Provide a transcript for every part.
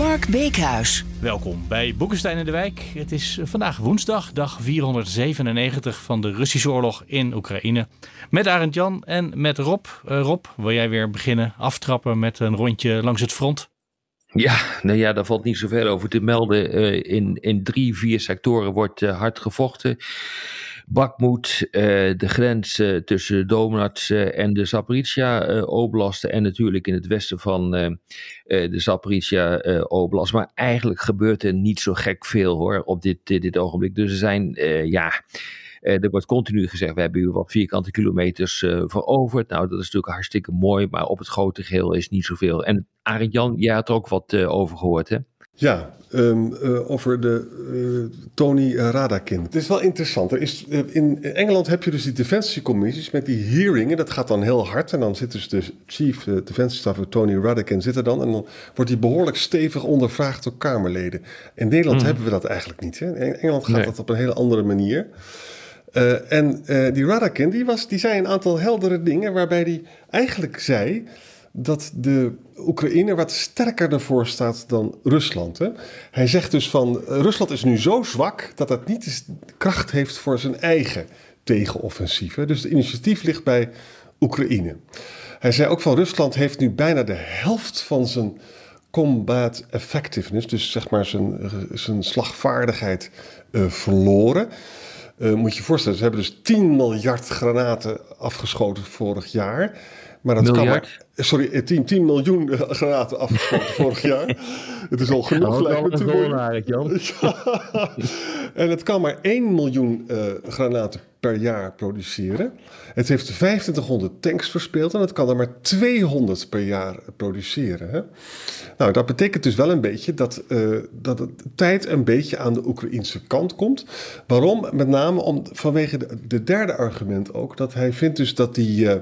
Mark Beekhuis. Welkom bij Boekenstein in de Wijk. Het is vandaag woensdag, dag 497 van de Russische oorlog in Oekraïne. Met Arend Jan en met Rob. Uh, Rob, wil jij weer beginnen aftrappen met een rondje langs het front? Ja, nou ja, daar valt niet zoveel over te melden. Uh, in, in drie, vier sectoren wordt uh, hard gevochten. Bakmoed, uh, de grens tussen Donetsk uh, en de Zaporizhia oblasten en natuurlijk in het westen van de Zaporizhia oblast. Maar eigenlijk gebeurt er niet zo gek veel hoor op dit, dit, ogenblik. Dus er zijn, ja... er wordt continu gezegd, we hebben hier wat vierkante kilometers veroverd. Nou, dat is natuurlijk hartstikke mooi, maar op het grote geheel is niet zoveel. En Arend Jan, jij had er ook wat over gehoord, hè? Ja, um, uh, over de uh, Tony Radakin. Het is wel interessant. Er is, uh, in Engeland heb je dus die defensiecommissies met die hearingen. Dat gaat dan heel hard. En dan zit dus de chief uh, defensiestaffer Tony Radakin zit er dan. En dan wordt hij behoorlijk stevig ondervraagd door Kamerleden. In Nederland mm. hebben we dat eigenlijk niet. Hè? In Engeland gaat nee. dat op een hele andere manier. en die Radakin die, was, die zei een aantal heldere dingen waarbij hij eigenlijk zei dat de Oekraïne wat sterker ervoor staat dan Rusland. Hè? Hij zegt dus van Rusland is nu zo zwak dat het niet kracht heeft voor zijn eigen tegenoffensief. Dus het initiatief ligt bij Oekraïne. Hij zei ook van Rusland heeft nu bijna de helft van zijn combat effectiveness, dus zeg maar zijn, zijn slagvaardigheid, uh, verloren. Moet je je voorstellen, ze hebben dus 10 miljard granaten afgeschoten vorig jaar. Maar dat Miljard? kan maar, sorry, 10, 10 miljoen granaten afgeschoten vorig jaar. Het is al genoeg, lijkt me te Jan. Ja. En het kan maar 1 miljoen uh, granaten per jaar produceren. Het heeft 2500 tanks verspeeld en het kan er maar 200 per jaar produceren. Hè? Nou, dat betekent dus wel een beetje dat, uh, dat de tijd een beetje aan de Oekraïnse kant komt. Waarom? Met name om, vanwege de, de derde argument ook, dat hij vindt dus dat die... Uh,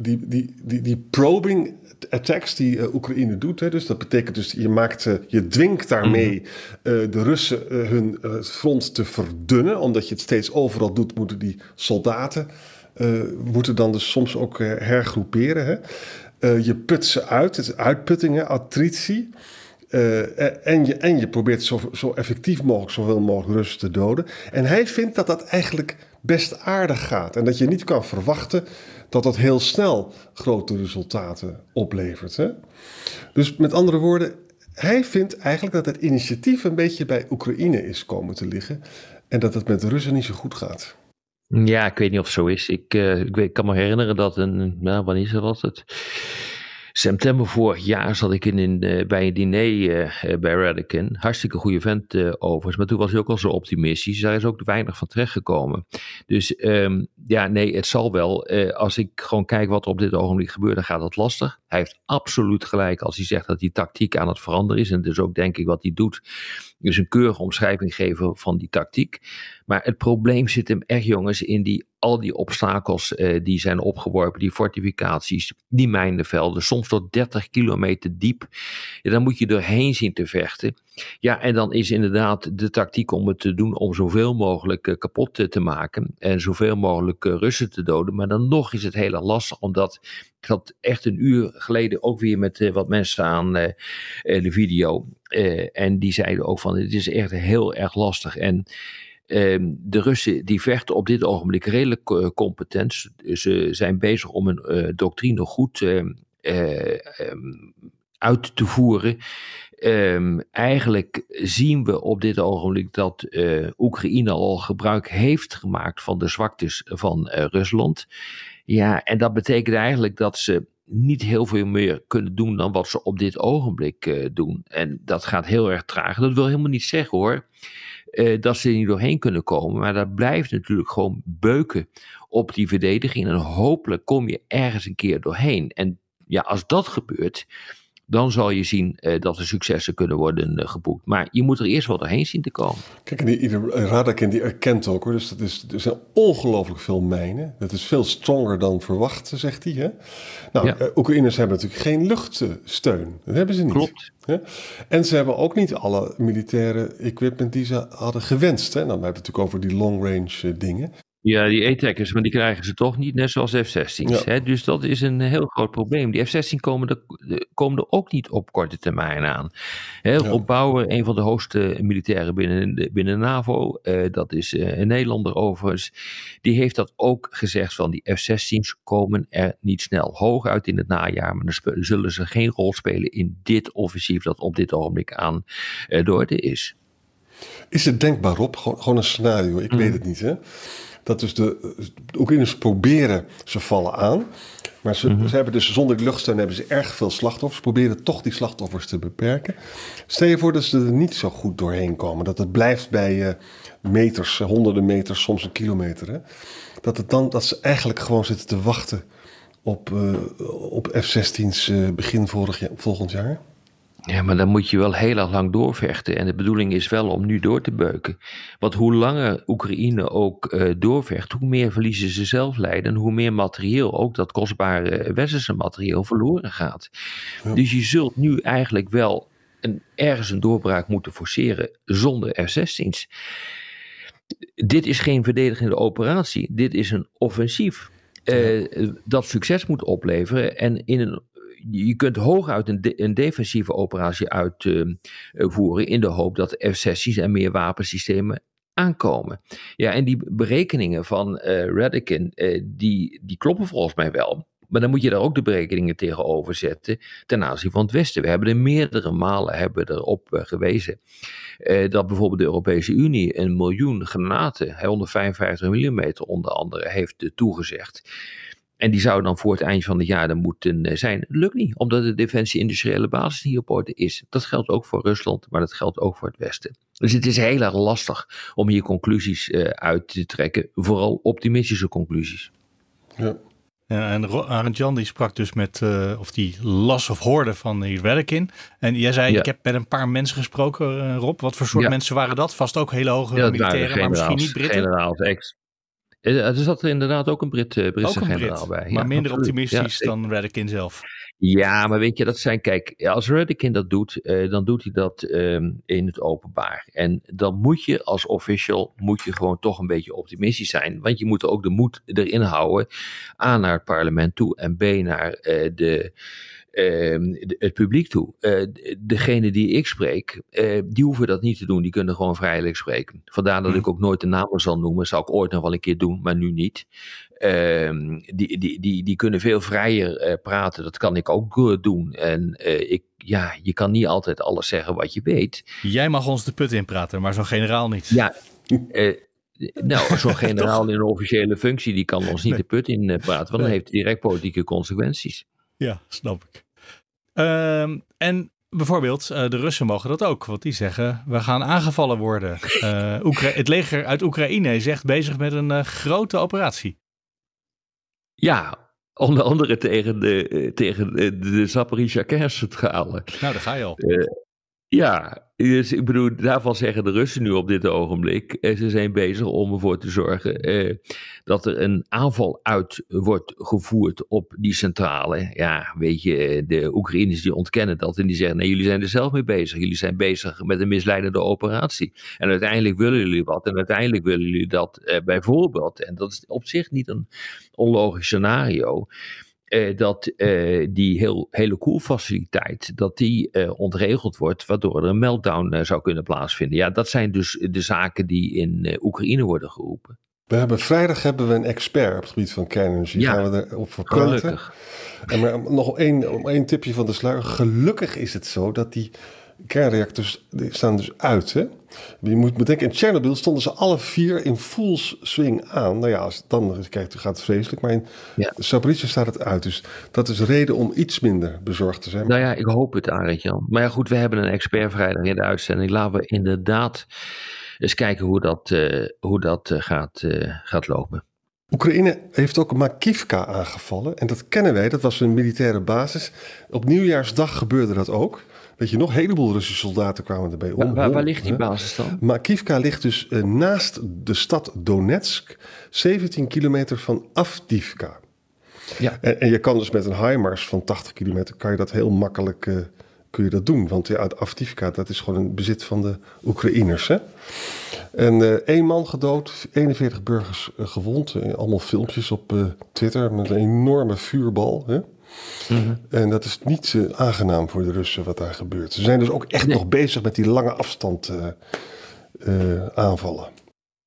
die, die, die, die probing attacks die uh, Oekraïne doet. Hè, dus dat betekent dus je, maakt, uh, je dwingt daarmee uh, de Russen hun front te verdunnen. Omdat je het steeds overal doet, moeten die soldaten moeten dan dus soms ook hergroeperen. Hè. je put ze uit, het is uitputtingen, attritie. en, je, en je probeert zo, zo effectief mogelijk zoveel mogelijk Russen te doden. En hij vindt dat dat eigenlijk best aardig gaat. En dat je niet kan verwachten dat dat heel snel grote resultaten oplevert. Hè? Dus met andere woorden, hij vindt eigenlijk dat het initiatief een beetje bij Oekraïne is komen te liggen en dat het met de Russen niet zo goed gaat. Ja, ik weet niet of het zo is. Ik, uh, ik, kan me herinneren dat een, nou, wanneer was het? September vorig jaar zat ik in, uh, bij een diner uh, bij Radican. Hartstikke goede vent uh, overigens. Maar toen was hij ook al zo optimistisch. Daar is ook weinig van terechtgekomen. Dus um, ja, nee, het zal wel. als ik gewoon kijk wat er op dit ogenblik gebeurt, dan gaat het lastig. Hij heeft absoluut gelijk als hij zegt dat die tactiek aan het veranderen is. En dus ook denk ik wat hij doet, is een keurige omschrijving geven van die tactiek. Maar het probleem zit hem echt, jongens, in die, al die obstakels uh, die zijn opgeworpen, die fortificaties, die mijnenvelden, soms tot 30 kilometer diep. Ja, dan moet je doorheen zien te vechten. Ja, en dan is inderdaad de tactiek om het te doen om zoveel mogelijk uh, kapot te, maken en zoveel mogelijk uh, Russen te doden. Maar dan nog is het heel lastig, omdat ik had echt een uur geleden ook weer met wat mensen aan de video. en die zeiden ook van, het is echt heel erg lastig. En de Russen die vechten op dit ogenblik redelijk uh, competent. Ze zijn bezig om een uh, doctrine goed um, uit te voeren. Eigenlijk zien we op dit ogenblik dat Oekraïne al gebruik heeft gemaakt van de zwaktes van Rusland. Ja, en dat betekent eigenlijk dat ze niet heel veel meer kunnen doen dan wat ze op dit ogenblik doen. En dat gaat heel erg traag. Dat wil helemaal niet zeggen hoor uh, dat ze er niet doorheen kunnen komen. Maar dat blijft natuurlijk gewoon beuken op die verdediging. En hopelijk kom je ergens een keer doorheen. En ja, als dat gebeurt, Dan zal je zien eh, dat er successen kunnen worden uh, geboekt. Maar je moet er eerst wel doorheen zien te komen. Kijk, en die, Radakin die erkent ook hoor. Dus dat is, er zijn ongelooflijk veel mijnen. Dat is veel stronger dan verwacht, zegt hij. Hè? Nou, ja. Oekraïners hebben natuurlijk geen luchtsteun. Dat hebben ze niet. Klopt. Hè? En ze hebben ook niet alle militaire equipment die ze hadden gewenst. Hè? Nou, we hebben het natuurlijk over die long range dingen. Ja, die E-Tackers, maar die krijgen ze toch niet, net zoals F-16's. Ja. Dus dat is een heel groot probleem. Die F-16 komen er, komen er ook niet op korte termijn aan. Hè, ja. Rob Bauer, een van de hoogste militairen binnen de, binnen NAVO, uh, dat is uh, een Nederlander overigens, die heeft dat ook gezegd van die F-16's komen er niet snel. Hooguit in het najaar, maar dan zullen ze geen rol spelen in dit offensief dat op dit ogenblik aan uh, de orde is. Is het denkbaar op? Gewoon, gewoon een scenario, ik mm. weet het niet hè dat dus de, de Oekraïners proberen, ze vallen aan. Maar ze, mm -hmm. ze, hebben dus zonder luchtsteun hebben ze erg veel slachtoffers. Ze proberen toch die slachtoffers te beperken. Stel je voor dat ze er niet zo goed doorheen komen. Dat het blijft bij uh, meters, honderden meters, soms een kilometer. Hè? Dat, het dan, dat ze eigenlijk gewoon zitten te wachten op, uh, op F-16's uh, begin vorig, volgend jaar. Ja, maar dan moet je wel heel erg lang doorvechten. En de bedoeling is wel om nu door te beuken. Want hoe langer Oekraïne ook uh, doorvecht, hoe meer verliezen ze zelf lijden. En hoe meer materieel, ook dat kostbare westerse materieel, verloren gaat. Ja. Dus je zult nu eigenlijk wel een, ergens een doorbraak moeten forceren zonder F-16's. Dit is geen verdedigende operatie, dit is een offensief. Uh, dat succes moet opleveren. En in een je kunt hooguit een, een defensieve operatie uitvoeren uh, in de hoop dat F-16's en meer wapensystemen aankomen. Ja, en die berekeningen van uh, die, die kloppen volgens mij wel. Maar dan moet je daar ook de berekeningen tegenover zetten ten aanzien van het Westen. We hebben er meerdere malen hebben erop gewezen dat bijvoorbeeld de Europese Unie een miljoen granaten, 155 mm onder andere, heeft toegezegd. En die zou dan voor het eind van het jaar dan moeten zijn. Lukt niet, omdat de defensie-industriële basis niet op orde is. Dat geldt ook voor Rusland, maar dat geldt ook voor het Westen. Dus het is heel erg lastig om hier conclusies uh, uit te trekken. Vooral optimistische conclusies. Ja. Ja, en Arend Jan die sprak dus met, uh, of die las of hoorde van die Redikin. En jij zei, ja. ik heb met een paar mensen gesproken, uh, Rob. Wat voor soort ja. mensen waren dat? Vast ook hele hoge ja, militairen, maar misschien niet Britten? Generaals, ex, er zat er inderdaad ook een Brit, uh, Britse een generaal Brit, bij. Maar minder optimistisch ja, dan Redikin zelf. Ja, maar weet je, dat zijn, kijk, als Redikin dat doet, uh, dan doet hij dat um, in het openbaar. En dan moet je als official, moet je gewoon toch een beetje optimistisch zijn. Want je moet ook de moed erin houden, A naar het parlement toe en B naar uh, de het publiek toe. Uh, degene die ik spreek, uh, die hoeven dat niet te doen. Die kunnen gewoon vrijelijk spreken. Vandaar dat ik ook nooit de namen zal noemen. Zou ik ooit nog wel een keer doen, maar nu niet. Uh, die, die, die, die kunnen veel vrijer uh, praten. Dat kan ik ook uh, doen. En uh, ik, ja, je kan niet altijd alles zeggen wat je weet. Jij mag ons de put inpraten, maar zo'n generaal niet. Ja, nou, zo'n generaal in een officiële functie, die kan ons niet nee. de put in praten. Want dan heeft het direct politieke consequenties. Ja, snap ik. Uh, en bijvoorbeeld, uh, de Russen mogen dat ook, want die zeggen: we gaan aangevallen worden. Uh, Oekra het leger uit Oekraïne is echt bezig met een uh, grote operatie. Ja, onder andere tegen de, tegen de, de Zaporizhia kerncentrale. Nou, daar ga je al. Ja, dus ik bedoel, daarvan zeggen de Russen nu op dit ogenblik. Eh, ze zijn bezig om ervoor te zorgen eh, dat er een aanval uit wordt gevoerd op die centrale. Ja, weet je, de Oekraïners die ontkennen dat en die zeggen: nee, jullie zijn er zelf mee bezig. Jullie zijn bezig met een misleidende operatie. En uiteindelijk willen jullie wat. En uiteindelijk willen jullie dat eh, bijvoorbeeld. En dat is op zich niet een onlogisch scenario uh, dat uh, die heel, hele koelfaciliteit, dat die uh, ontregeld wordt, waardoor er een meltdown zou kunnen plaatsvinden. Ja, dat zijn dus de zaken die in Oekraïne worden geroepen. We hebben, vrijdag hebben we een expert op het gebied van kernenergie. Ja, gaan we erop verpraten. Gelukkig. En maar nog één, één tipje van de sluier. Gelukkig is het zo dat die kernreactors die staan dus uit. Hè? Je moet bedenken, in Chernobyl stonden ze alle vier in full swing aan. Nou ja, als dan kijkt, gaat het vreselijk. Maar in ja. Zaporizhia staat het uit. Dus dat is reden om iets minder bezorgd te zijn. Nou ja, ik hoop het, Arend Jan. Maar ja, goed, we hebben een expert vrijdag in de uitzending. Laten we inderdaad eens kijken hoe dat, uh, hoe dat uh, gaat, uh, gaat lopen. Oekraïne heeft ook Makivka aangevallen. En dat kennen wij, dat was een militaire basis. Op nieuwjaarsdag gebeurde dat ook. Weet je nog, een heleboel Russische soldaten kwamen erbij om. Waar, waar, waar ligt die basis dan? Makivka ligt dus uh, naast de stad Donetsk, 17 kilometer van Avdivka. Ja. En, en, je kan dus met een HIMARS van 80 kilometer, kan je dat heel makkelijk uh, kun je dat doen. Want ja, Avdivka, dat is gewoon een bezit van de Oekraïners. Hè? En uh, één man gedood, 41 burgers gewond. allemaal filmpjes op Twitter met een enorme vuurbal. Hè? Mm -hmm. En dat is niet aangenaam voor de Russen wat daar gebeurt. Ze zijn dus ook echt nee. nog bezig met die lange afstand aanvallen.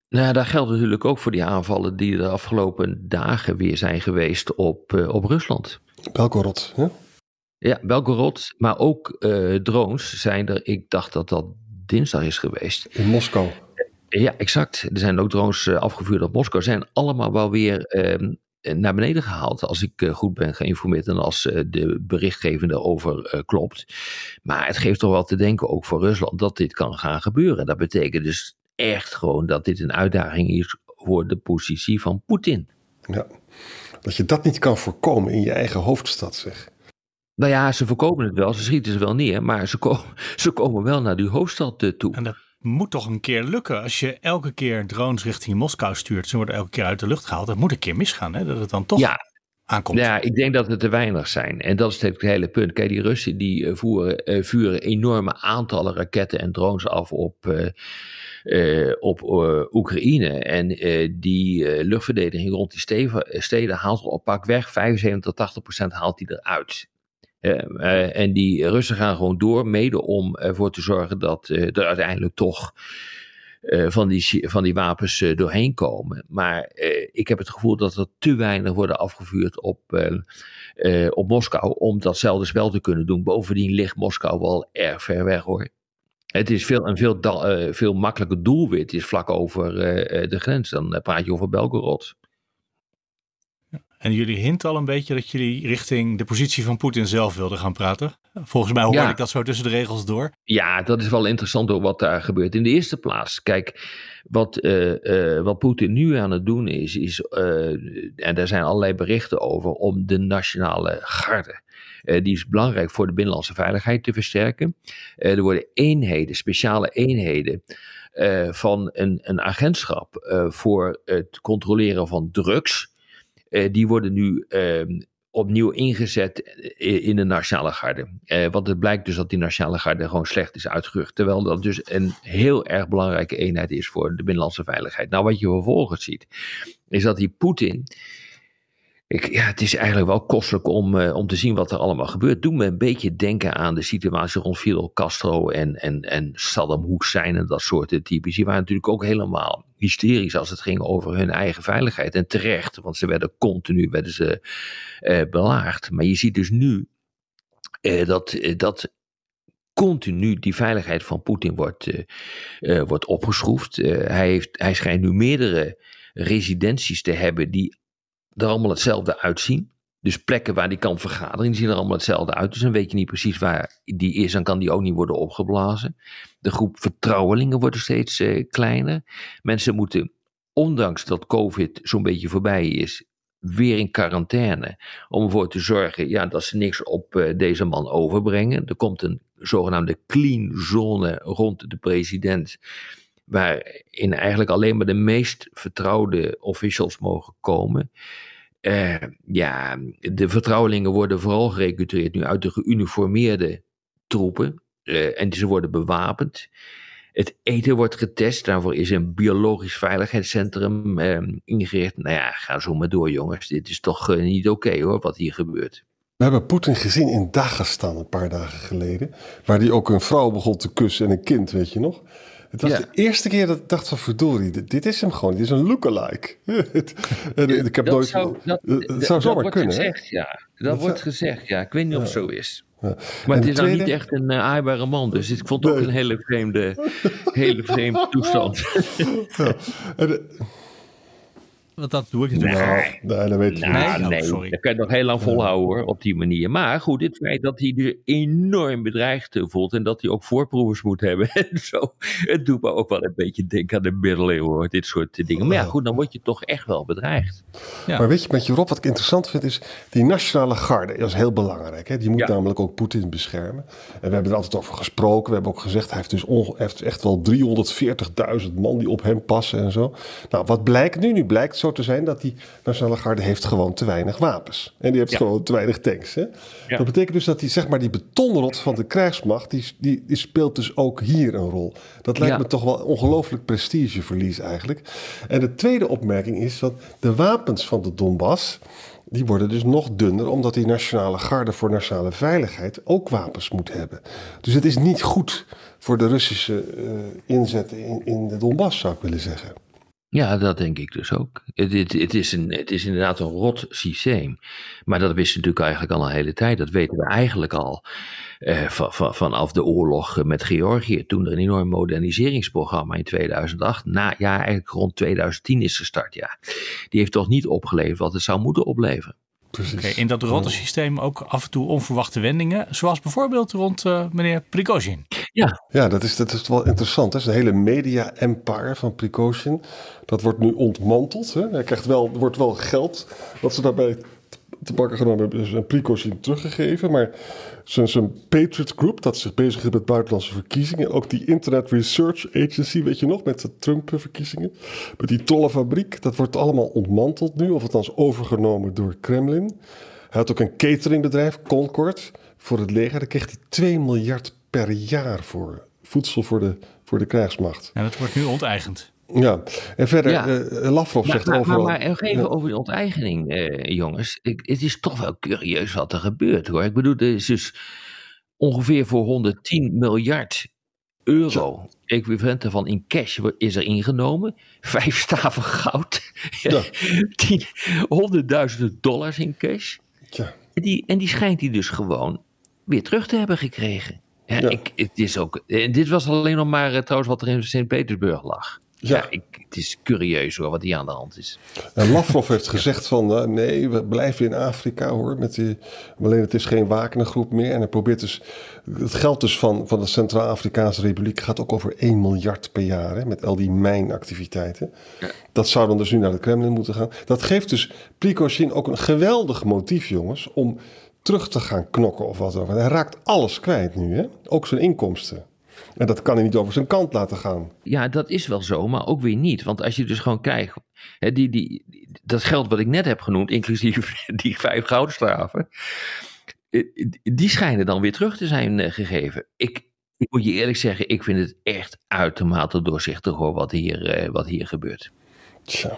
Nou, daar geldt natuurlijk ook voor die aanvallen die de afgelopen dagen weer zijn geweest op, uh, op Rusland. Belgorod, hè? Ja, Belgorod, maar ook uh, drones zijn er. Ik dacht dat dat dinsdag is geweest. In Moskou. Ja, exact. Er zijn ook drones uh, afgevuurd op Moskou. Zijn allemaal wel weer ehm, naar beneden gehaald, als ik goed ben geïnformeerd en als de berichtgevende over klopt. Maar het geeft toch wel te denken, ook voor Rusland, dat dit kan gaan gebeuren. Dat betekent dus echt gewoon dat dit een uitdaging is voor de positie van Poetin. Ja, dat je dat niet kan voorkomen in je eigen hoofdstad, zeg. Nou ja, ze voorkomen het wel, ze schieten ze wel neer, maar ze, komen, ze komen wel naar die hoofdstad eh, toe. En dat moet toch een keer lukken als je elke keer drones richting Moskou stuurt. Ze worden elke keer uit de lucht gehaald. Dat moet een keer misgaan, hè? dat het dan toch ja. aankomt. Ja, ik denk dat het te weinig zijn. En dat is het hele punt. Kijk, die Russen die eh, voeren, uh, vuren enorme aantallen raketten en drones af op... Uh, uh, op uh, Oekraïne. En uh, die luchtverdediging rond die steden haalt op pak weg 75 tot 80 procent haalt die eruit. En die Russen gaan gewoon door, mede om ervoor te zorgen dat er uiteindelijk toch van, die, van die wapens doorheen komen. Maar ik heb het gevoel dat er te weinig worden afgevuurd op, op Moskou om datzelfde spel te kunnen doen. Bovendien ligt Moskou wel erg ver weg hoor. Het is veel, een veel, veel makkelijker doelwit is vlak over de grens. Dan praat je over Belgorod. En jullie hinten al een beetje dat jullie richting de positie van Poetin zelf wilden gaan praten. Volgens mij hoor ja. ik dat zo tussen de regels door. Ja, dat is wel interessant ook wat daar gebeurt. In de eerste plaats, kijk, wat, uh, uh, wat Poetin nu aan het doen is, is uh, en daar zijn allerlei berichten over, om de nationale garde. die is belangrijk voor de binnenlandse veiligheid te versterken. er worden eenheden, speciale eenheden. van een, een agentschap voor het controleren van drugs. Uh, die worden nu uh, opnieuw ingezet in de Nationale Garde. Uh, want het blijkt dus dat die Nationale Garde gewoon slecht is uitgerust. Terwijl dat dus een heel erg belangrijke eenheid is voor de binnenlandse veiligheid. Nou, wat je vervolgens ziet, is dat die Poetin ik, ja, het is eigenlijk wel kostelijk om, uh, om te zien wat er allemaal gebeurt. Doe me een beetje denken aan de situatie rond Fidel Castro en, en, en Saddam Hussein en dat soort types. Die waren natuurlijk ook helemaal hysterisch als het ging over hun eigen veiligheid. En terecht, want ze werden continu werden ze, uh, belaagd. Maar je ziet dus nu uh, dat, dat continu die veiligheid van Poetin wordt, wordt opgeschroefd. hij, heeft, hij schijnt nu meerdere residenties te hebben die er allemaal hetzelfde uitzien. Dus plekken waar die kan vergaderen, die zien er allemaal hetzelfde uit. Dus dan weet je niet precies waar die is en kan die ook niet worden opgeblazen. De groep vertrouwelingen wordt steeds uh, kleiner. Mensen moeten, ondanks dat COVID zo'n beetje voorbij is, weer in quarantaine. Om ervoor te zorgen ja, dat ze niks op uh, deze man overbrengen. Er komt een zogenaamde clean zone rond de president waarin eigenlijk alleen maar de meest vertrouwde officials mogen komen. Uh, ja, de vertrouwelingen worden vooral gerecruiteerd nu uit de geuniformeerde troepen. Uh, en ze worden bewapend. Het eten wordt getest. Daarvoor is een biologisch veiligheidscentrum uh, ingericht. Nou ja, ga zo maar door, jongens. Dit is toch niet oké hoor, wat hier gebeurt. We hebben Poetin gezien in Dagestan een paar dagen geleden. Waar hij ook een vrouw begon te kussen en een kind, weet je nog? Het was ja. de eerste keer dat ik dacht van verdorie, dit, dit is hem gewoon. Dit is een lookalike. en, ik heb dat nooit... Zou, dat, zou zomaar wordt kunnen. Gezegd, ja. Dat, Dat wordt gezegd, ja. Ik weet niet of het zo is. Ja. Maar het is de nou niet tweede- echt een uh, aaibare man. Dus ik vond het ook Nee. een hele vreemde, hele vreemde toestand. Ja. En, Want dat doe ik natuurlijk Nee. al. Nee, dat weet je Nou, niet. Nee? nee, Oh, sorry. dat kan je nog heel lang volhouden hoor, op die manier. Maar goed, het feit dat hij er enorm bedreigd eh, voelt en dat hij ook voorproevers moet hebben en zo. Het doet me ook wel een beetje denken aan de middeleeuwen hoor, dit soort dingen. Maar ja, goed, dan word je toch echt wel bedreigd. Ja. Maar weet je, met je Rob, wat ik interessant vind, is die nationale garde. Dat is heel belangrijk. Hè? Die moet Ja. namelijk ook Poetin beschermen. En we hebben er altijd over gesproken. We hebben ook gezegd, hij heeft dus onge- hij heeft echt wel 340.000 man die op hem passen en zo. Nou, wat blijkt nu? Nu blijkt zo te zijn dat die nationale garde heeft gewoon te weinig wapens. En die heeft Ja. gewoon te weinig tanks. Hè? Ja. Dat betekent dus dat die, zeg maar, die betonrot van de krijgsmacht, die, die, die speelt dus ook hier een rol. Dat lijkt Ja. me toch wel ongelooflijk prestigeverlies eigenlijk. En de tweede opmerking is dat de wapens van de Donbass, die worden dus nog dunner, omdat die nationale garde voor nationale veiligheid ook wapens moet hebben. Dus het is niet goed voor de Russische eh, inzet in, in de Donbass, zou ik willen zeggen. Ja, dat denk ik dus ook. Het, het, het, is een, het is inderdaad een rot systeem. Maar dat wisten we natuurlijk eigenlijk al een hele tijd. Dat weten we eigenlijk al eh, van, van, vanaf de oorlog met Georgië. Toen er een enorm moderniseringsprogramma in 2008, na, ja, eigenlijk rond 2010 is gestart. Ja. Die heeft toch niet opgeleverd wat het zou moeten opleveren. Precies. Oké, in dat rotte systeem ook af en toe onverwachte wendingen. Zoals bijvoorbeeld rond eh, meneer Prigozhin. Ja, dat is, dat is wel interessant. Hè? Een hele media-empire van Prigozhin. Dat wordt nu ontmanteld. Hè? Hij krijgt wel, wordt wel geld wat ze daarbij te pakken genomen hebben. Dus aan Prigozhin teruggegeven. Maar zijn, zijn Patriot Group, dat zich bezig met buitenlandse verkiezingen. Ook die Internet Research Agency, weet je nog, met de Trump-verkiezingen. Met die trollenfabriek, dat wordt allemaal ontmanteld nu. Of althans overgenomen door Kremlin. Hij had ook een cateringbedrijf, Concord, voor het leger. Daar kreeg hij 2 miljard per jaar voor. Voedsel voor de, voor de krijgsmacht. En dat wordt nu onteigend. Ja, en verder, Ja. eh, Lavrov Maar, zegt maar, overal... maar, even Ja. over de onteigening, eh, jongens. Ik, het is toch wel curieus wat er gebeurt hoor. Ik bedoel, er is dus ongeveer voor 110 miljard euro equivalent daarvan in cash is er ingenomen. Vijf staven goud. Ja. Honderdduizenden dollars in cash. Tja, En die, en die schijnt hij dus gewoon weer terug te hebben gekregen. Ja, Ja. Ik, het is ook, en dit was alleen nog maar eh, trouwens wat er in Sint-Petersburg lag. Ja. Ja, ik, het is curieus hoor, wat hier aan de hand is. en Lavrov heeft gezegd van... eh, nee, we blijven in Afrika hoor. Met die, alleen het is geen Wagnergroep meer. En hij probeert dus... Het geld dus van, van de Centraal-Afrikaanse Republiek... gaat ook over 1 miljard per jaar. Hè, met al die mijnactiviteiten. Dat zou dan dus nu naar de Kremlin moeten gaan. Dat geeft dus Prigozhin ook een geweldig motief, jongens... om terug te gaan knokken of wat dan ook. Hij raakt alles kwijt nu, hè? ook zijn inkomsten. En dat kan hij niet over zijn kant laten gaan. Ja, dat is wel zo, maar ook weer niet. Want als je dus gewoon kijkt, hè, die, die, dat geld wat ik net heb genoemd, inclusief die vijf goudstaven, eh, die schijnen dan weer terug te zijn eh, gegeven. Ik, ik moet je eerlijk zeggen, ik vind het echt uitermate doorzichtig hoor, wat hier, eh, wat hier gebeurt. Tja.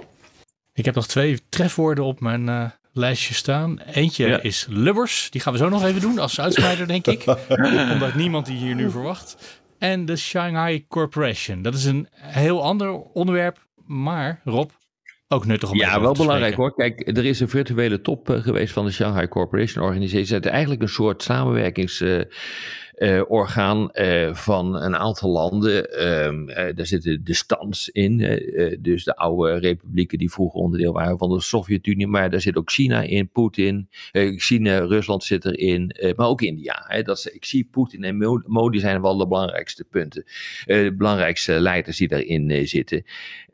Ik heb nog twee trefwoorden op mijn eh, lijstje staan. Eentje Ja. is Lubbers. Die gaan we zo nog even doen als uitsmijter, denk ik. Omdat niemand die hier nu verwacht. En de Shanghai Corporation. Dat is een heel ander onderwerp. Maar Rob, ook nuttig om even Ja, wel belangrijk hoor. Kijk, er is een virtuele top eh, geweest van de Shanghai Corporation Organization. Het is eigenlijk een soort samenwerkingsorgaan eh, van een aantal landen. Ehm, eh, daar zitten de stands in, eh, eh, dus de oude republieken die vroeger onderdeel waren van de Sovjet-Unie. Maar daar zit ook China in, Poetin. eh, China, Rusland zit erin, eh, maar ook India. Hè, dat ik zie Poetin en Mo- Modi zijn wel de belangrijkste punten. eh, de belangrijkste leiders die daarin eh, zitten.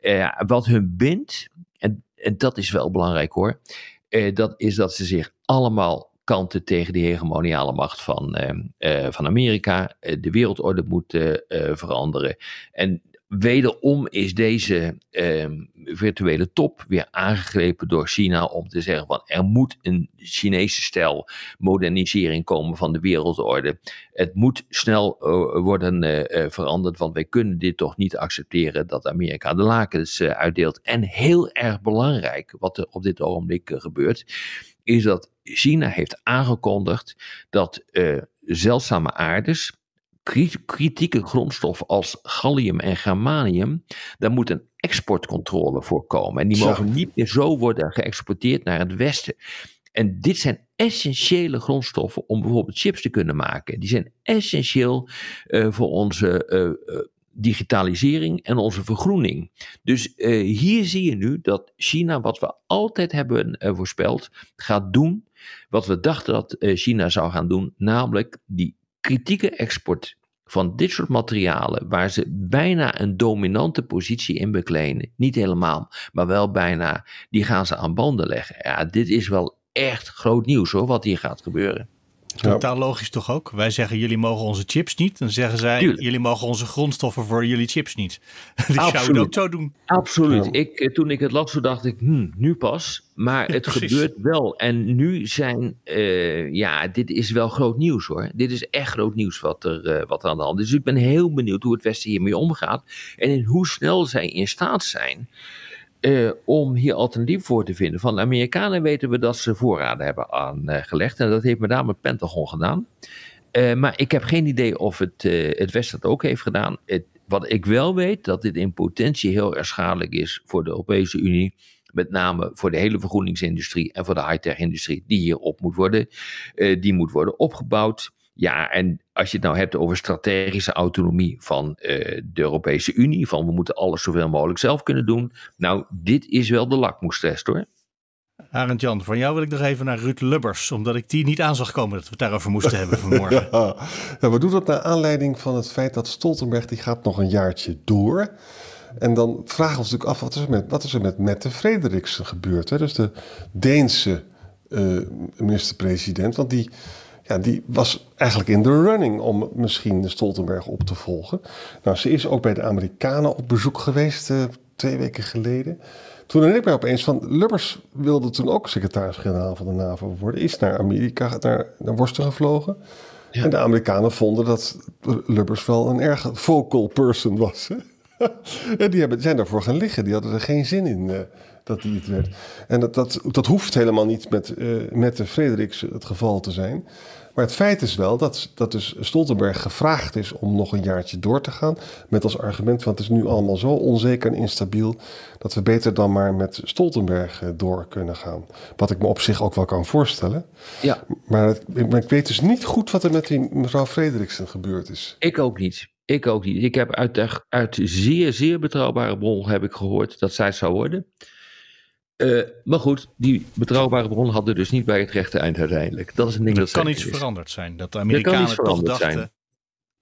Eh, wat hun bindt, en, en dat is wel belangrijk hoor, eh, dat is dat ze zich allemaal kanten tegen de hegemoniale macht van, eh, eh, van Amerika. Eh, de wereldorde moet eh, veranderen. En wederom is deze eh, virtuele top weer aangegrepen door China om te zeggen van er moet een Chinese stijl modernisering komen van de wereldorde. Het moet snel worden veranderd, want wij kunnen dit toch niet accepteren dat Amerika de lakens uitdeelt. En heel erg belangrijk, wat er op dit ogenblik gebeurt, is dat China heeft aangekondigd dat eh, zeldzame aardes, kri- kritieke grondstoffen als gallium en germanium, daar moet een exportcontrole voor komen. En die mogen niet meer zo worden geëxporteerd naar het westen. En dit zijn essentiële grondstoffen om bijvoorbeeld chips te kunnen maken. Die zijn essentieel eh, voor onze eh, digitalisering en onze vergroening. Dus uh, hier zie je nu dat China, wat we altijd hebben uh, voorspeld, gaat doen wat we dachten dat uh, China zou gaan doen, namelijk die kritieke export van dit soort materialen, waar ze bijna een dominante positie in bekleden, niet helemaal, maar wel bijna, die gaan ze aan banden leggen. Ja, dit is wel echt groot nieuws hoor, wat hier gaat gebeuren. Totaal logisch toch ook? Wij zeggen jullie mogen onze chips niet. Dan zeggen zij jullie mogen onze grondstoffen voor jullie chips niet. dus Absoluut. zou het ook zo doen. Absoluut. Ik, eh, toen ik het las, dacht ik, hm, nu pas. Maar het gebeurt wel. En nu zijn, uh, ja, dit is wel groot nieuws hoor. Dit is echt groot nieuws wat er, uh, wat er aan de hand is. Dus ik ben heel benieuwd hoe het Westen hiermee omgaat. En in hoe snel zij in staat zijn uh, om hier alternatief voor te vinden. Van de Amerikanen weten we dat ze voorraden hebben aangelegd. En dat heeft met name het Pentagon gedaan. Uh, maar ik heb geen idee of het, uh, het Westen dat ook heeft gedaan. Wat ik wel weet, dat dit in potentie heel erg schadelijk is voor de Europese Unie. Met name voor de hele vergroeningsindustrie en voor de high-tech-industrie die hier op moet worden. die moet worden opgebouwd. Ja, en als je het nou hebt over strategische autonomie van uh, de Europese Unie, van we moeten alles zoveel mogelijk zelf kunnen doen. Nou, dit is wel de lakmoestest hoor. Arend Jan, van jou wil ik nog even naar Ruud Lubbers, omdat ik die niet aan zag komen dat we het daarover moesten hebben vanmorgen. Ja, ja, we doen dat naar aanleiding van het feit dat Stoltenberg die gaat nog een jaartje door. En dan vragen we ons natuurlijk af, wat is er met, wat is er met Mette Frederiksen gebeurd? Hè? Dus de Deense uh, minister-president, want die ja, die was eigenlijk in de running om misschien de Stoltenberg op te volgen. Nou, ze is ook bij de Amerikanen op bezoek geweest uh, twee weken geleden. Toen herinner ik mij opeens van, Lubbers wilde toen ook secretaris-generaal van de NAVO worden. Is naar Amerika, naar, naar Worsten gevlogen. Ja. En de Amerikanen vonden dat Lubbers wel een erg vocal person was. Hè? en die hebben, zijn daarvoor gaan liggen. Die hadden er geen zin in uh, dat hij het werd. En dat, dat, dat hoeft helemaal niet met, uh, met de Frederiks het geval te zijn. Maar het feit is wel dat, dat dus Stoltenberg gevraagd is om nog een jaartje door te gaan. Met als argument, want het is nu allemaal zo onzeker en instabiel. dat we beter dan maar met Stoltenberg eh, door kunnen gaan. Wat ik me op zich ook wel kan voorstellen. Ja. Maar, het, maar ik weet dus niet goed wat er met die mevrouw Frederiksen gebeurd is. Ik ook niet. Ik ook niet. Ik heb uit, uit zeer, zeer betrouwbare bron heb ik gehoord dat zij het zou worden. Uh, maar goed, die betrouwbare bron hadden dus niet bij het rechte eind uiteindelijk. Dat is een ding er dat kan iets is. veranderd zijn. Dat de Amerikanen toch dachten... Zijn.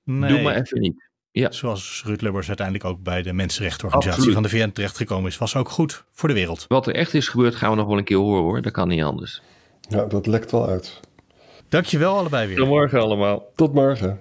Nee, Doe maar even niet. Ja. Zoals Ruud Lubbers uiteindelijk ook bij de Mensenrechtenorganisatie van de VN terechtgekomen is. Was ook goed voor de wereld. Wat er echt is gebeurd gaan we nog wel een keer horen hoor. Dat kan niet anders. Ja, dat lekt wel uit. Dankjewel allebei weer. Tot morgen allemaal. Tot morgen.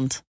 Nederland.